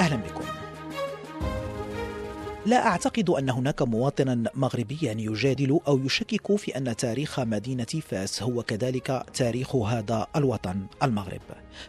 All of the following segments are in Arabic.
أهلا بكم. لا أعتقد أن هناك مواطنا مغربيا يجادل أو يشكك في أن تاريخ مدينه فاس هو كذلك تاريخ هذا الوطن المغرب.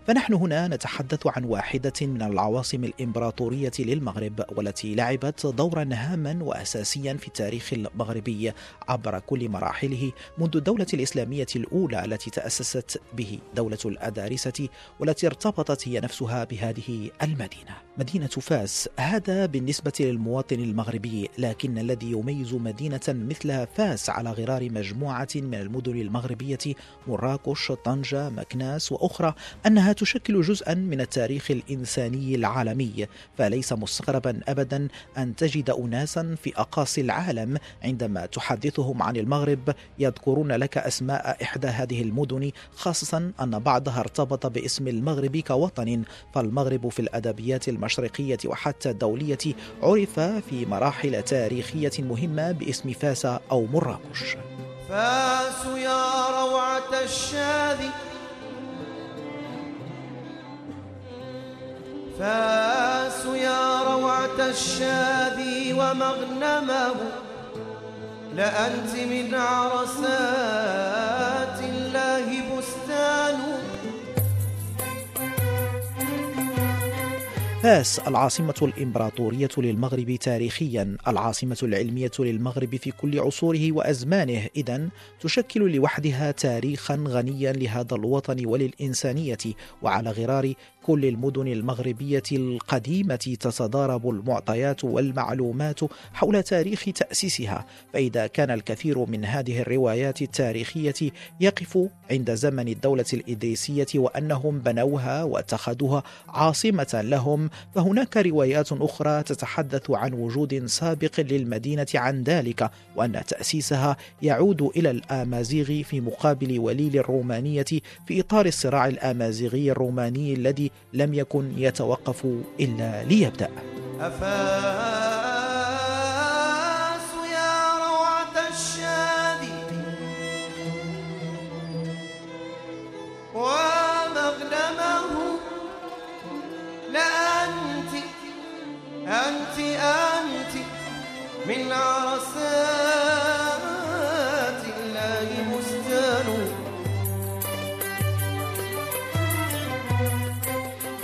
فنحن هنا نتحدث عن واحدة من العواصم الإمبراطورية للمغرب والتي لعبت دورا هاما وأساسيا في التاريخ المغربي عبر كل مراحله منذ الدولة الإسلامية الأولى التي تأسست به دولة الأدارسة والتي ارتبطت هي نفسها بهذه المدينة. مدينة فاس هذا بالنسبة للمواطن المغربي لكن الذي يميز مدينة مثل فاس على غرار مجموعة من المدن المغربية مراكش طنجة مكناس وأخرى أنها تشكل جزءا من التاريخ الإنساني العالمي فليس مستغربا أبدا أن تجد أناسا في أقاصي العالم عندما تحدثهم عن المغرب يذكرون لك أسماء إحدى هذه المدن خاصة أن بعضها ارتبط باسم المغرب كوطن فالمغرب في الأدبيات المشرقية وحتى الدولية عرف في مراحل تاريخية مهمة باسم فاس أو مراكش. فاس يا روعة الشاذي فاس يا روعة الشاذي ومغنمه لأنت من عرسات الله بستان. فاس العاصمة الإمبراطورية للمغرب تاريخيا العاصمة العلمية للمغرب في كل عصوره وأزمانه. إذا تشكل لوحدها تاريخا غنيا لهذا الوطن وللإنسانية وعلى غرار كل المدن المغربية القديمة تتضارب المعطيات والمعلومات حول تاريخ تأسيسها فإذا كان الكثير من هذه الروايات التاريخية يقف عند زمن الدولة الإدريسية وأنهم بنوها واتخذوها عاصمة لهم فهناك روايات أخرى تتحدث عن وجود سابق للمدينة عن ذلك وأن تأسيسها يعود إلى الآمازيغ في مقابل وليل الرومانية في إطار الصراع الآمازيغي الروماني الذي لم يكن يتوقف إلا ليبدأ. أفاس يا روعة الشادي ومغنمه لأنت أنت أنت من عرسات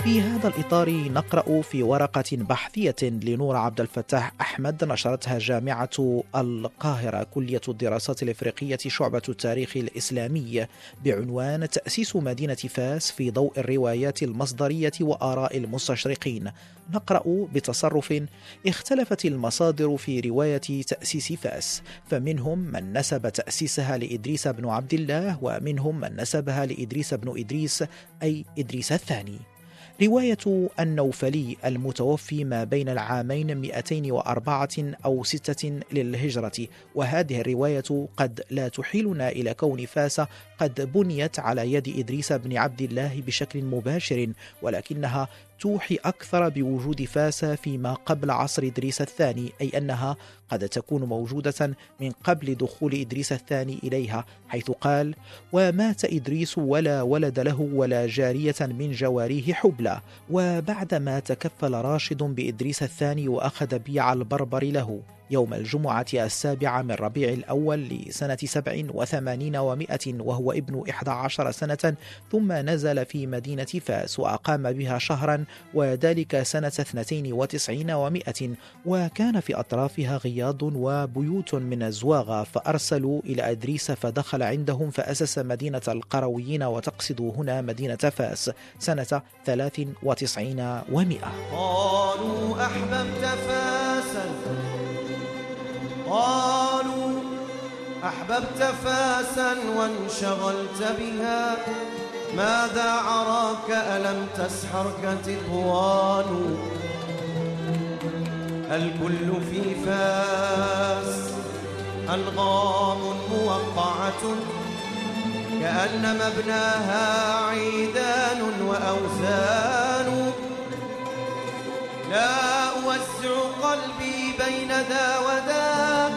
في هذا الإطار نقرأ في ورقة بحثية لنور عبد الفتاح أحمد نشرتها جامعة القاهرة كلية الدراسات الإفريقية شعبة التاريخ الإسلامي بعنوان تأسيس مدينة فاس في ضوء الروايات المصدرية وآراء المستشرقين. نقرأ بتصرف اختلفت المصادر في رواية تأسيس فاس فمنهم من نسب تأسيسها لإدريس بن عبد الله ومنهم من نسبها لإدريس بن إدريس أي إدريس الثاني. رواية النوفلي المتوفي ما بين العامين 204 أو 6 للهجرة وهذه الرواية قد لا تحيلنا إلى كون فاس قد بنيت على يد إدريس بن عبد الله بشكل مباشر ولكنها توحي أكثر بوجود فاس فيما قبل عصر إدريس الثاني أي أنها قد تكون موجودة من قبل دخول إدريس الثاني إليها حيث قال ومات إدريس ولا ولد له ولا جارية من جواريه حبلى وبعدما تكفل راشد بإدريس الثاني وأخذ بيع البربر له. يوم الجمعة السابعة من ربيع الأول لسنة سبع وثمانين ومائة وهو ابن إحدى عشر سنة ثم نزل في مدينة فاس وأقام بها شهرا وذلك سنة اثنتين وتسعين ومائة. وكان في أطرافها غياض وبيوت من الزواغة فأرسلوا إلى أدريس فدخل عندهم فأسس مدينة القرويين وتقصد هنا مدينة فاس سنة ثلاث وتسعين ومائة. قالوا أحببت فاسا. قالوا أحببت فاسا وانشغلت بها ماذا عراك ألم تسحرك تطوان الكل في فاس ألغام موقعة كأن مبناها عيدان وأوزان لا أوزع قلبي بين ذا وذا.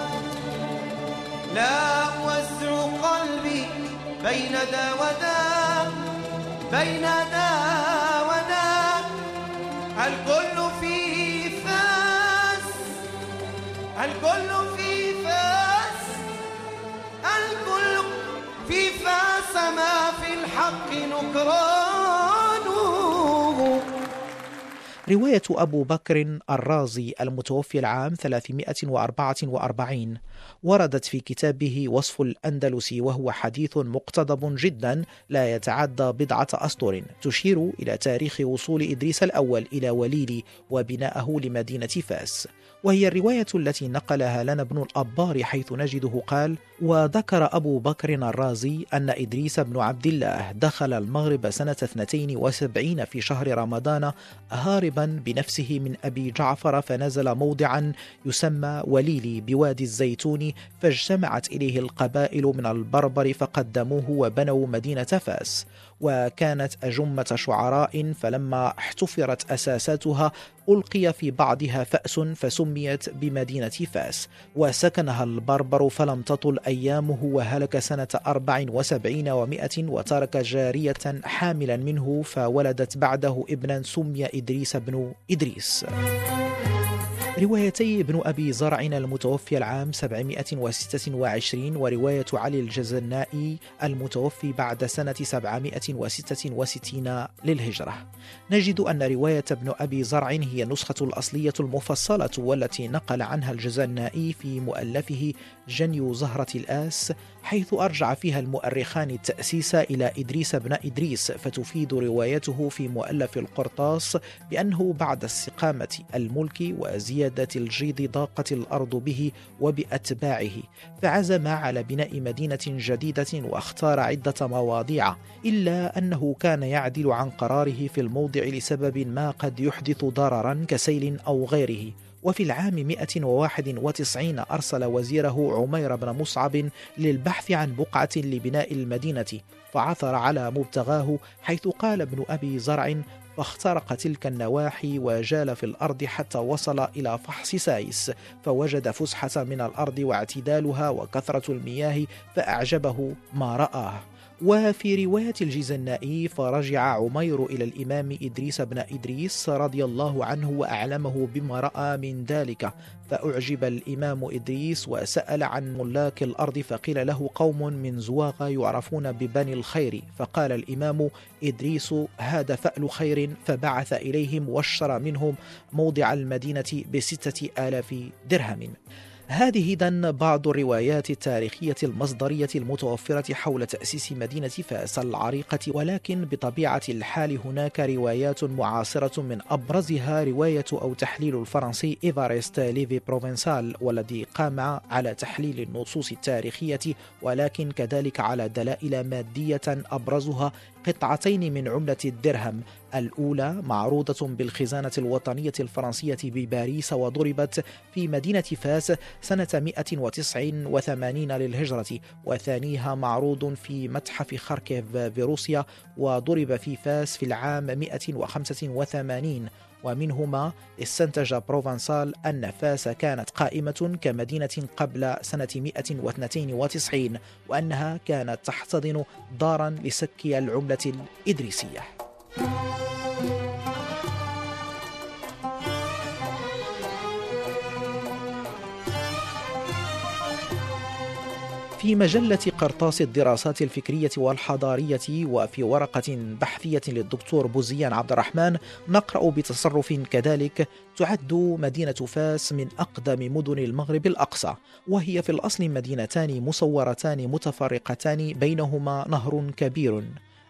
لا أوزع قلبي بين ذا وذا. بين ذا وذا. الكل في فاس الكل في فاس الكل في فاس ما في الحق نكرانه رواية أبو بكر الرازي المتوفي العام 344 وردت في كتابه وصف الأندلس وهو حديث مقتضب جدا لا يتعدى بضعة أسطر تشير إلى تاريخ وصول إدريس الأول إلى وليلي وبناءه لمدينة فاس. وهي الرواية التي نقلها لنا ابن الأبار حيث نجده قال وذكر أبو بكر الرازي أن إدريس بن عبد الله دخل المغرب سنة 72 في شهر رمضان هاربا بنفسه من أبي جعفر فنزل موضعا يسمى وليلي بوادي الزيتون فاجتمعت إليه القبائل من البربر فقدموه وبنوا مدينة فاس. وكانت أجمة شعراء فلما احتفرت أساساتها ألقي في بعضها فأس فسميت بمدينة فاس. وسكنها البربر فلم تطل أيامه وهلك سنة أربع وسبعين ومائة وترك جارية حاملا منه فولدت بعده ابنا سمي إدريس بن إدريس. روايتي ابن أبي زرع المتوفي العام 726 ورواية علي الجزنائي المتوفي بعد سنة 766 للهجرة. نجد أن رواية ابن أبي زرع هي النسخة الأصلية المفصلة والتي نقل عنها الجزنائي في مؤلفه جني زهرة الآس حيث أرجع فيها المؤرخان التأسيس إلى إدريس بن إدريس فتفيد روايته في مؤلف القرطاس بأنه بعد استقامة الملك وزيادة الجيد ضاقت الأرض به وبأتباعه فعزم على بناء مدينة جديدة واختار عدة مواضيع إلا أنه كان يعدل عن قراره في الموضع لسبب ما قد يحدث ضررا كسيل أو غيره. وفي العام 191 أرسل وزيره عمير بن مصعب للبحث عن بقعة لبناء المدينة فعثر على مبتغاه حيث قال ابن أبي زرع فاخترق تلك النواحي وجال في الأرض حتى وصل إلى فحص سايس فوجد فسحة من الأرض واعتدالها وكثرة المياه فأعجبه ما رآه. وفي رواية الجزنائي فرجع عمير إلى الإمام إدريس بن إدريس رضي الله عنه وأعلمه بما رأى من ذلك. فأعجب الإمام إدريس وسأل عن ملاك الأرض فقيل له قوم من زواغ يعرفون ببني الخير. فقال الإمام إدريس هذا فأل خير. فبعث إليهم واشترى منهم موضع المدينة بستة آلاف درهم. هذه إذا بعض الروايات التاريخية المصدرية المتوفرة حول تأسيس مدينة فاس العريقة ولكن بطبيعة الحال هناك روايات معاصرة من أبرزها رواية أو تحليل الفرنسي إيفاريست ليفي بروفنسال والذي قام على تحليل النصوص التاريخية ولكن كذلك على دلائل مادية أبرزها قطعتين من عملة الدرهم. الأولى معروضة بالخزانة الوطنية الفرنسية بباريس وضربت في مدينة فاس سنة 189 للهجرة. وثانيها معروض في متحف خاركيف بروسيا وضرب في فاس في العام 185 ومنهما استنتج بروفنسال أن فاس كانت قائمة كمدينة قبل سنة 192 وأنها كانت تحتضن دارا لسك العملة الإدريسية. في مجلة قرطاس الدراسات الفكرية والحضارية وفي ورقة بحثية للدكتور بوزيان عبد الرحمن نقرأ بتصرف كذلك تعد مدينة فاس من أقدم مدن المغرب الأقصى وهي في الأصل مدينتان مسورتان متفرقتان بينهما نهر كبير.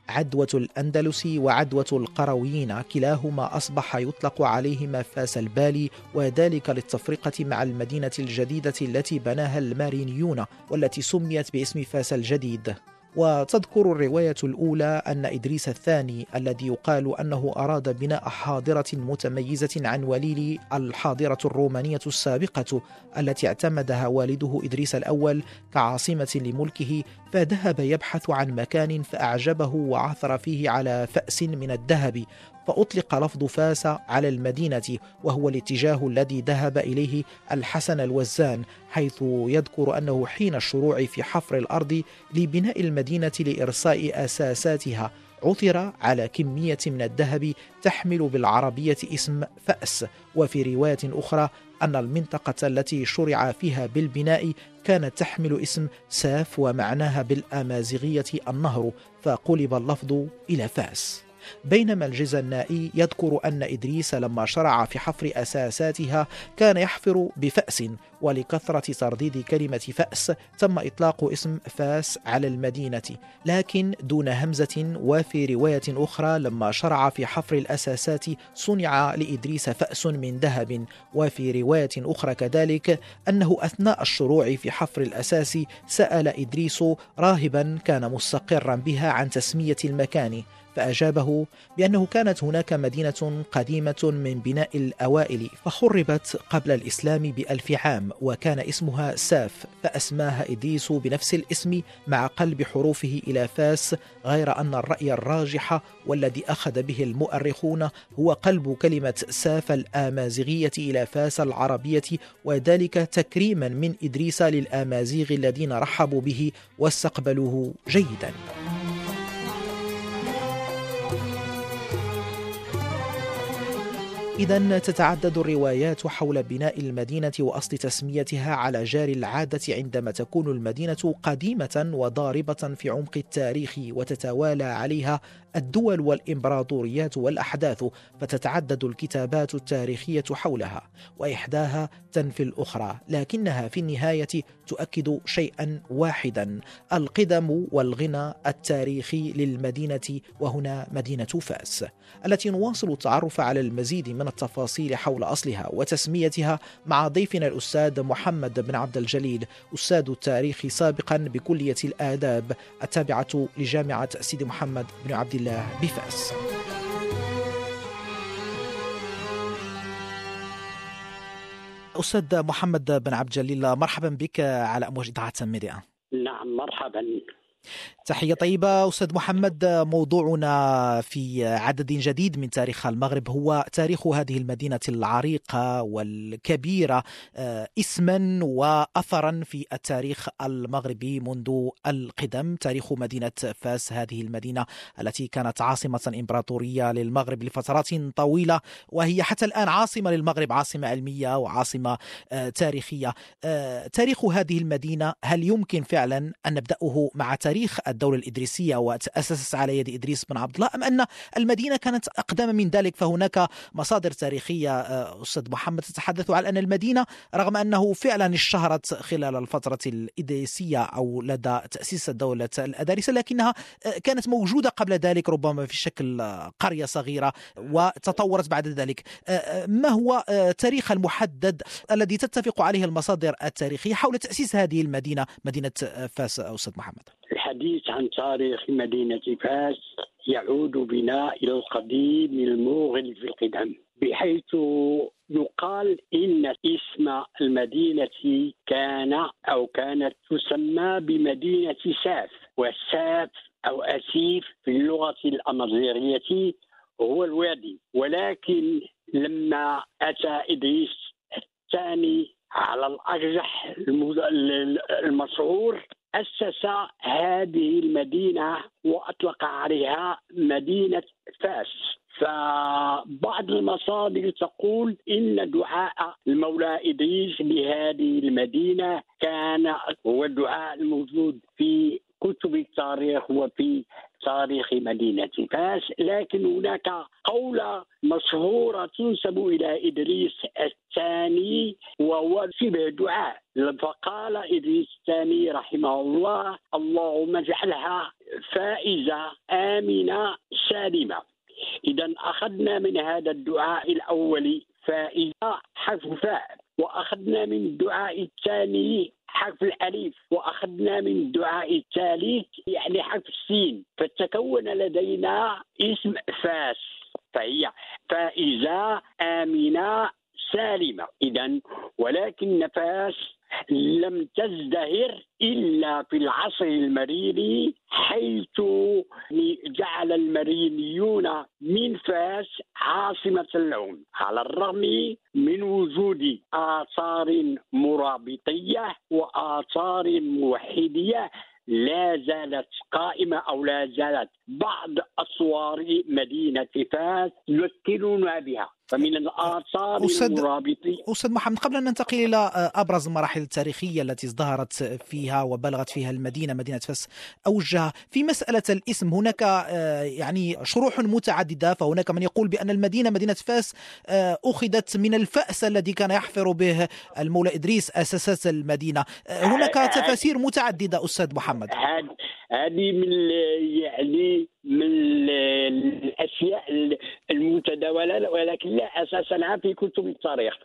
عدوة الأندلس وعدوة القرويين كلاهما أصبح يطلق عليهما فاس البالي وذلك للتفرقة مع المدينة الجديدة التي بناها المرينيون والتي سميت باسم فاس الجديد. وتذكر الرواية الأولى أن إدريس الثاني الذي يقال أنه أراد بناء حاضرة متميزة عن وليل الحاضرة الرومانية السابقة التي اعتمدها والده إدريس الأول كعاصمة لملكه فذهب يبحث عن مكان فأعجبه وعثر فيه على فأس من الذهب. فأطلق لفظ فاس على المدينة وهو الاتجاه الذي ذهب إليه الحسن الوزان حيث يذكر أنه حين الشروع في حفر الأرض لبناء المدينة لإرساء أساساتها عثر على كمية من الذهب تحمل بالعربية اسم فأس. وفي رواية أخرى أن المنطقة التي شرع فيها بالبناء كانت تحمل اسم ساف ومعناها بالأمازيغية النهر فقلب اللفظ إلى فاس. بينما الجزنائي يذكر أن إدريس لما شرع في حفر أساساتها كان يحفر بفأس ولكثرة ترديد كلمة فأس تم إطلاق اسم فاس على المدينة لكن دون همزة وفي رواية أخرى لما شرع في حفر الأساسات صنع لإدريس فأس من ذهب وفي رواية أخرى كذلك أنه أثناء الشروع في حفر الأساس سأل إدريس راهبا كان مستقرا بها عن تسمية المكان. فأجابه بأنه كانت هناك مدينة قديمة من بناء الأوائل فخربت قبل الإسلام بألف عام وكان اسمها ساف فأسماها إدريس بنفس الاسم مع قلب حروفه إلى فاس غير أن الرأي الراجح والذي أخذ به المؤرخون هو قلب كلمة ساف الآمازيغية إلى فاس العربية وذلك تكريما من إدريس للآمازيغ الذين رحبوا به واستقبلوه جيدا. إذا تتعدد الروايات حول بناء المدينة وأصل تسميتها على جار العادة عندما تكون المدينة قديمة وضاربة في عمق التاريخ وتتوالى عليها الدول والإمبراطوريات والأحداث فتتعدد الكتابات التاريخية حولها وإحداها تنفي الأخرى لكنها في النهاية تؤكد شيئا واحدا القدم والغنى التاريخي للمدينة وهنا مدينة فاس التي نواصل التعرف على المزيد من التفاصيل حول أصلها وتسميتها مع ضيفنا الأستاذ محمد بن عبد الجليل أستاذ التاريخ سابقا بكلية الآداب التابعة لجامعة سيدي محمد بن عبد الله بفاس. أستاذ محمد بن عبد الجليل مرحبا بك على أمواج إذاعة ميديا. نعم مرحبا. تحية طيبة أستاذ محمد. موضوعنا في عدد جديد من تاريخ المغرب هو تاريخ هذه المدينة العريقة والكبيرة آه، اسما وأثرا في التاريخ المغربي منذ القدم. تاريخ مدينة فاس هذه المدينة التي كانت عاصمة إمبراطورية للمغرب لفترات طويلة وهي حتى الآن عاصمة للمغرب عاصمة علمية وعاصمة آه، تاريخية. آه، تاريخ هذه المدينة هل يمكن فعلا أن نبدأه مع تاريخ تاريخ الدولة الإدريسية وتأسست على يد إدريس بن عبد الله أم أن المدينة كانت أقدم من ذلك؟ فهناك مصادر تاريخية آه، أستاذ محمد تتحدث على أن المدينة رغم أنه فعلا اشتهرت خلال الفترة الإدريسية أو لدى تأسيس الدولة الأدارسة لكنها آه، كانت موجودة قبل ذلك ربما في شكل آه، قرية صغيرة وتطورت بعد ذلك. ما هو تاريخ المحدد الذي تتفق عليه المصادر التاريخية حول تأسيس هذه المدينة مدينة فاس أستاذ محمد؟ الحديث عن تاريخ مدينة فاس يعود بنا إلى القديم الموغل في القدم بحيث يقال إن اسم المدينة كان أو كانت تسمى بمدينة ساف والساف أو أسيف في اللغة الأمازيغية هو الوادي. ولكن لما أتى إدريس الثاني على الأرجح المشهور أسس هذه المدينة وأطلق عليها مدينة فاس فبعض المصادر تقول إن دعاء المولى إدريس لهذه المدينة كان هو الدعاء الموجود في كتب التاريخ وفي تاريخ مدينة فاس لكن هناك قولة مشهورة تنسب إلى إدريس الثاني وهو شبه دعاء. فقال إدريس الثاني رحمه الله اللهم اجعلها فائزة آمنة سالمة. إذا أخذنا من هذا الدعاء الأول فائزة حرف وأخذنا من الدعاء الثاني حرف الألف وأخذنا من الدعاء الثالث يعني حرف السين. فتكون لدينا اسم فاس فهي فائزة آمنة سالمة. إذا ولكن فاس لم تزدهر إلا في العصر المريني حيث جعل المرينيون من فاس عاصمة لهم على الرغم من وجود آثار مرابطية وآثار موحدية لا زالت قائمة أو لا زالت بعض أسوار مدينة فاس يذكرنا بها. فمن الآثار أستاذ المرابطة أستاذ محمد قبل أن ننتقل إلى أبرز المراحل التاريخية التي ازدهرت فيها وبلغت فيها المدينة مدينة فاس أوجها في مسألة الاسم هناك آه، يعني شروح متعددة فهناك من يقول بأن المدينة مدينة فاس آه، أخذت من الفأس الذي كان يحفر به المولى إدريس أساسات المدينة. آه، هناك تفاسير متعددة أستاذ محمد. هذه من يعني من ال- الأشياء المتداولة ولكن لا أساس لها في كتب التاريخ.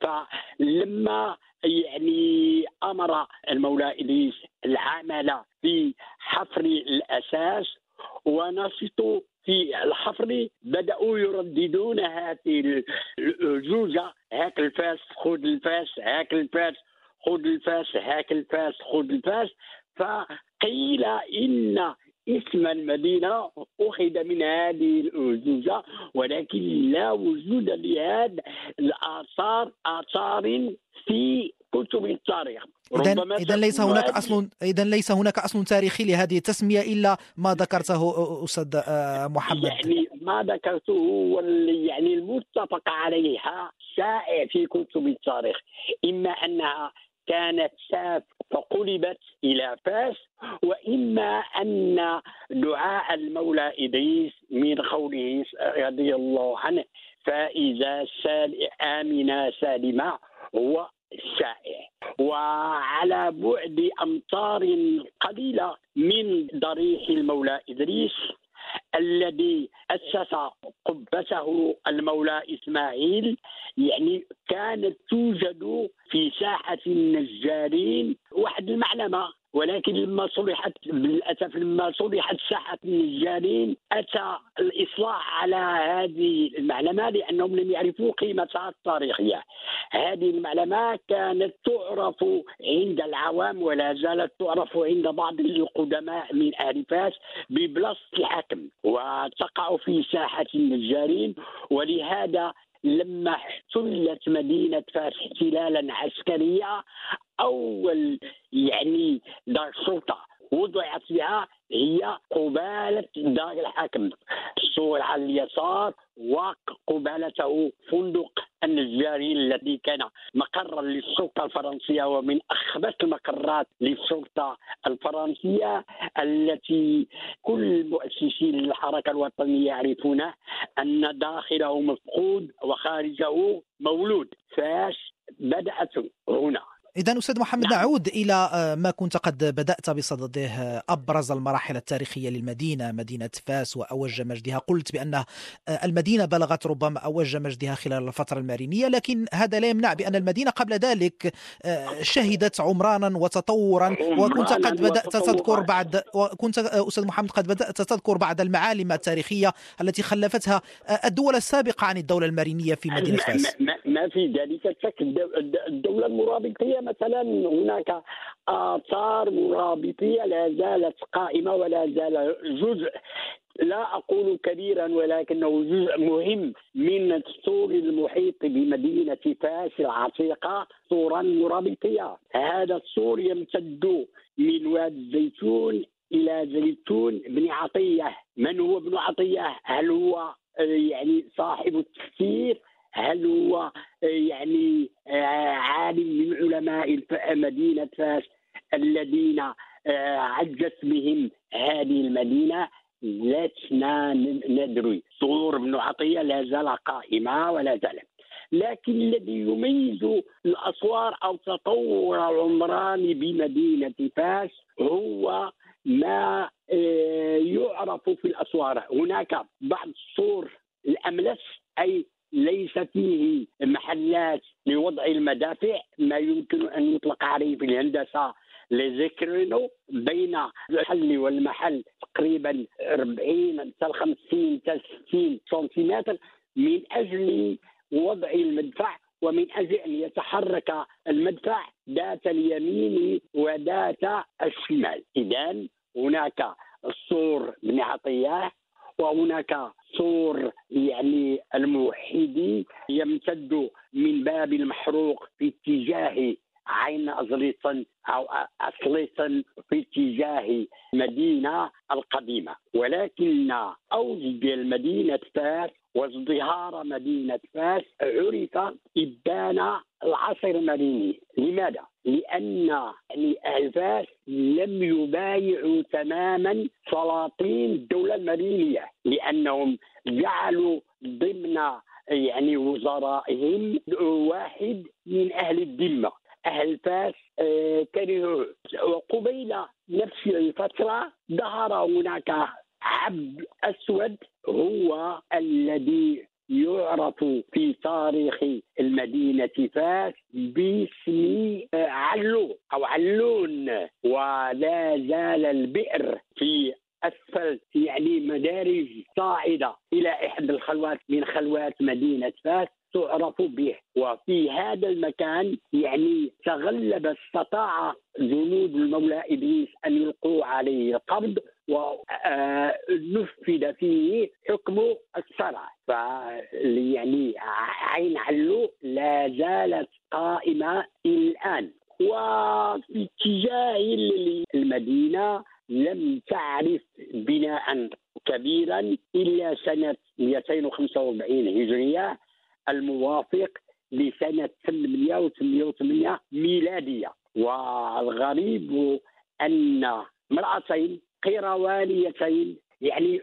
فلما يعني أمر المولى إدريس العمل في حفر الأساس ونشطوا في الحفر بدأوا يرددون هذه الأرجوزة هاك الفاس خذ الفاس هاك الفاس خذ الفاس هاك الفاس خذ الفاس. فقيل إن اسم المدينة أخذ من هذه الأرجوزة ولكن لا وجود لهذه الآثار آثار في كتب التاريخ. ربما إذا ليس هناك أصل إذا ليس هناك أصل تاريخي لهذه التسمية إلا ما ذكرته أستاذ آه، محمد. يعني ما ذكرته هو يعني المتفق عليها شائع في كتب التاريخ. إما أنها كانت ساف فقلبت إلى فاس وإما أن دعاء المولى إدريس من قوله رضي الله عنه فإذا سال آمنة سالمة هو الشائع وعلى بعد أمتار قليلة من ضريح المولى إدريس الذي أسس قبته المولى إسماعيل يعني كانت توجد في ساحة النجارين واحد المعلمة. ولكن لما صلحت بالاسف لما صلحت ساحة النجارين أتى الإصلاح على هذه المعلمة لأنهم لم يعرفوا قيمتها التاريخية. هذه المعلمة كانت تعرف عند العوام ولا زالت تعرف عند بعض القدماء من أهل فاس ببلاصة الحكم وتقع في ساحة النجارين ولهذا لما احتلت مدينة فاس احتلالا عسكريا أول يعني دار شرطة وضعت بها هي قبالة دار الحاكم. السور على اليسار وقبالته فندق النجاري الذي كان مقرا للشرطة الفرنسية ومن أخبث المقرات للشرطة الفرنسية التي كل مؤسسين الحركة الوطنية يعرفون أن داخله مفقود وخارجه مولود. فاش بدأت هنا. إذا أستاذ محمد نعم. نعود إلى آه، ما كنت قد بدأت بصدده آه، أبرز المراحل التاريخية للمدينة مدينة فاس وأوج مجدها قلت بأن آه، المدينة بلغت ربما أوج مجدها خلال الفترة المارينية لكن هذا لا يمنع بأن المدينة قبل ذلك شهدت عمرانا وتطورا وكنت قد بدأت. تذكر بعد وكنت أستاذ محمد قد بدأت تذكر بعد المعالم التاريخية التي خلفتها الدول السابقة عن الدولة المارينية في مدينة فاس في ذلك شك. الدو- الدولة المرابطية مثلا هناك آثار مرابطية لا زالت قائمة ولا زال جزء. لا أقول كبيرا ولكنه جزء مهم من السور المحيط بمدينة فاس العتيقة سورا مرابطية. هذا السور يمتد من وادي الزيتون إلى زيتون. بن عطية من هو ابن عطية؟ هل هو آه، يعني صاحب التفسير؟ هل هو آه، يعني آه، عالم من علماء مدينة فاس الذين آه، عجت بهم هذه المدينة؟ لسنا ندري. صور ابن عطية لا زال قائمة ولا زالت لكن الذي يميز الأسوار أو تطور العمران بمدينة فاس هو ما يعرف في الأسوار. هناك بعض السور الأملس أي ليس فيه محل محلات لوضع المدافع. ما يمكن أن يطلق عليه في الهندسة لذكرينو بين الحل والمحل تقريبا 40 حتى 50 حتى 60 سنتيمتر من أجل وضع المدفع ومن أجل أن يتحرك المدفع ذات اليمين وذات الشمال. اذا هناك السور بن عطيه وهناك سور يعني الموحدي يمتد من باب المحروق في اتجاه عين أزليطن أو أصليطن في اتجاه مدينة القديمة. ولكن أوج المدينة فاس وازدهار مدينة فاس عرف إبان العصر المديني. لماذا؟ لأن يعني أهل فاس لم يبايعوا تماما سلاطين الدولة المدينية لأنهم جعلوا ضمن يعني وزرائهم واحد من أهل الذمة. أهل فاس آه، كرهوا. وقبيل نفس الفترة ظهر هناك عبد أسود هو الذي يعرف في تاريخ المدينة فاس باسم علو أو علون ولا زال البئر في أسفل يعني مدارج صاعدة إلى إحدى الخلوات من خلوات مدينة فاس تعرف به. وفي هذا المكان يعني تغلب استطاع جنود المولى ابليس أن يلقوا عليه القبض ونفذ فيه حكم الشرع يعني عين علو لا زالت قائمة إلى الآن. وفي اتجاه المدينة لم تعرف بناء كبيرا إلا سنة 245 هجرية الموافق لسنة 888 ميلادية. والغريب أن امرأتين قيروانيتين يعني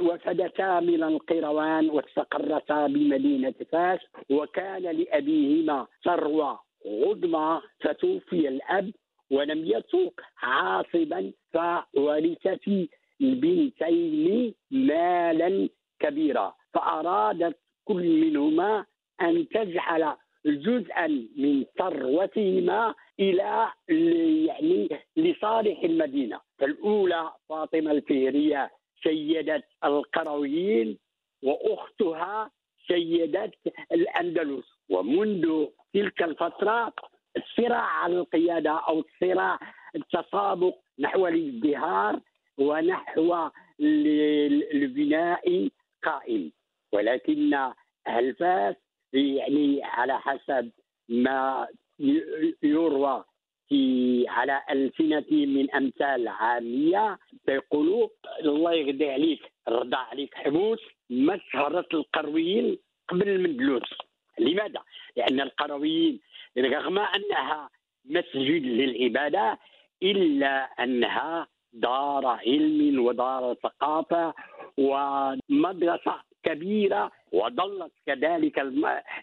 وفدتا من القيروان واستقرتا بمدينة فاس وكان لأبيهما ثروة عظمى فتوفي الأب ولم يترك عاصبا فورثت البنتين مالا كبيرا فأرادت كل منهما أن تجعل جزءا من ثروتهما إلى يعني لصالح المدينة، فالأولى فاطمة الفهريه سيدة القرويين وأختها سيدة الأندلس. ومنذ تلك الفترة الصراع على القيادة أو الصراع التسابق نحو الازدهار ونحو البناء قائم ولكن أهل فاس يعني على حسب ما يروى في على ألسنة من أمثال عامية فيقولوا الله يغدي عليك رضى عليك حبوس مسهرة القرويين قبل المندلوس لماذا؟ لأن القرويين رغم أنها مسجد للعبادة إلا أنها دار علم ودار ثقافة ومدرسة كبيرة وظلت كذلك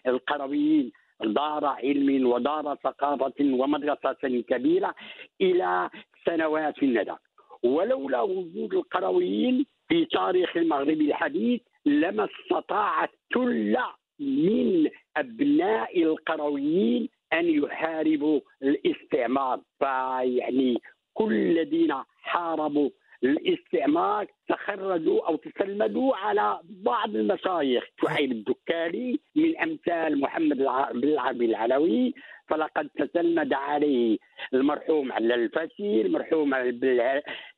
القرويين دار علم ودار ثقافة ومدرسة كبيرة إلى سنوات الندى. ولولا وجود القرويين في تاريخ المغرب الحديث لما استطاعت كل من أبناء القرويين أن يحاربوا الاستعمار. فيعني كل الذين حاربوا. الاستعمار تخرجوا أو تسلمدوا على بعض المشايخ. شعيب الدكالي من أمثال محمد بن العربي العلوي. فلقد تسلمد عليه المرحوم على الفاسي المرحوم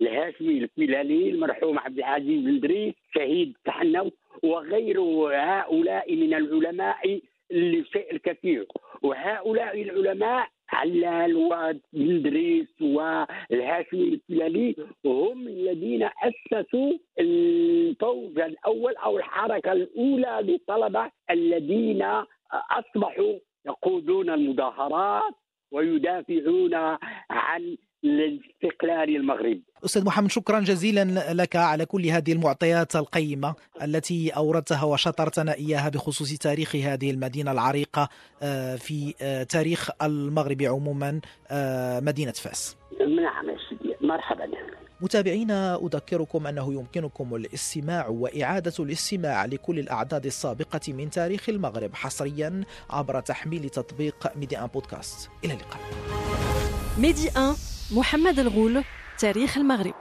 الهاشمي الفلالي المرحوم عبد العزيز بن دريس شهيد تحنوت وغير هؤلاء من العلماء لشيء الكثير وهؤلاء العلماء علال وإدريس والهاشمي الفلالي هم الذين أسسوا الفوز الأول أو الحركة الأولى للطلبة الذين أصبحوا يقودون المظاهرات ويدافعون عن لاستقلال المغرب أستاذ محمد شكرا جزيلا لك على كل هذه المعطيات القيمة التي أوردتها وشطرتنا إياها بخصوص تاريخ هذه المدينة العريقة آه، في آه، تاريخ المغرب عموما آه، مدينة فاس. نعم مرحبا. متابعينا أذكركم أنه يمكنكم الاستماع وإعادة الاستماع لكل الأعداد السابقة من تاريخ المغرب حصريا عبر تحميل تطبيق ميدي أن بودكاست. إلى اللقاء. ميدي 1 محمد الغول تاريخ المغرب.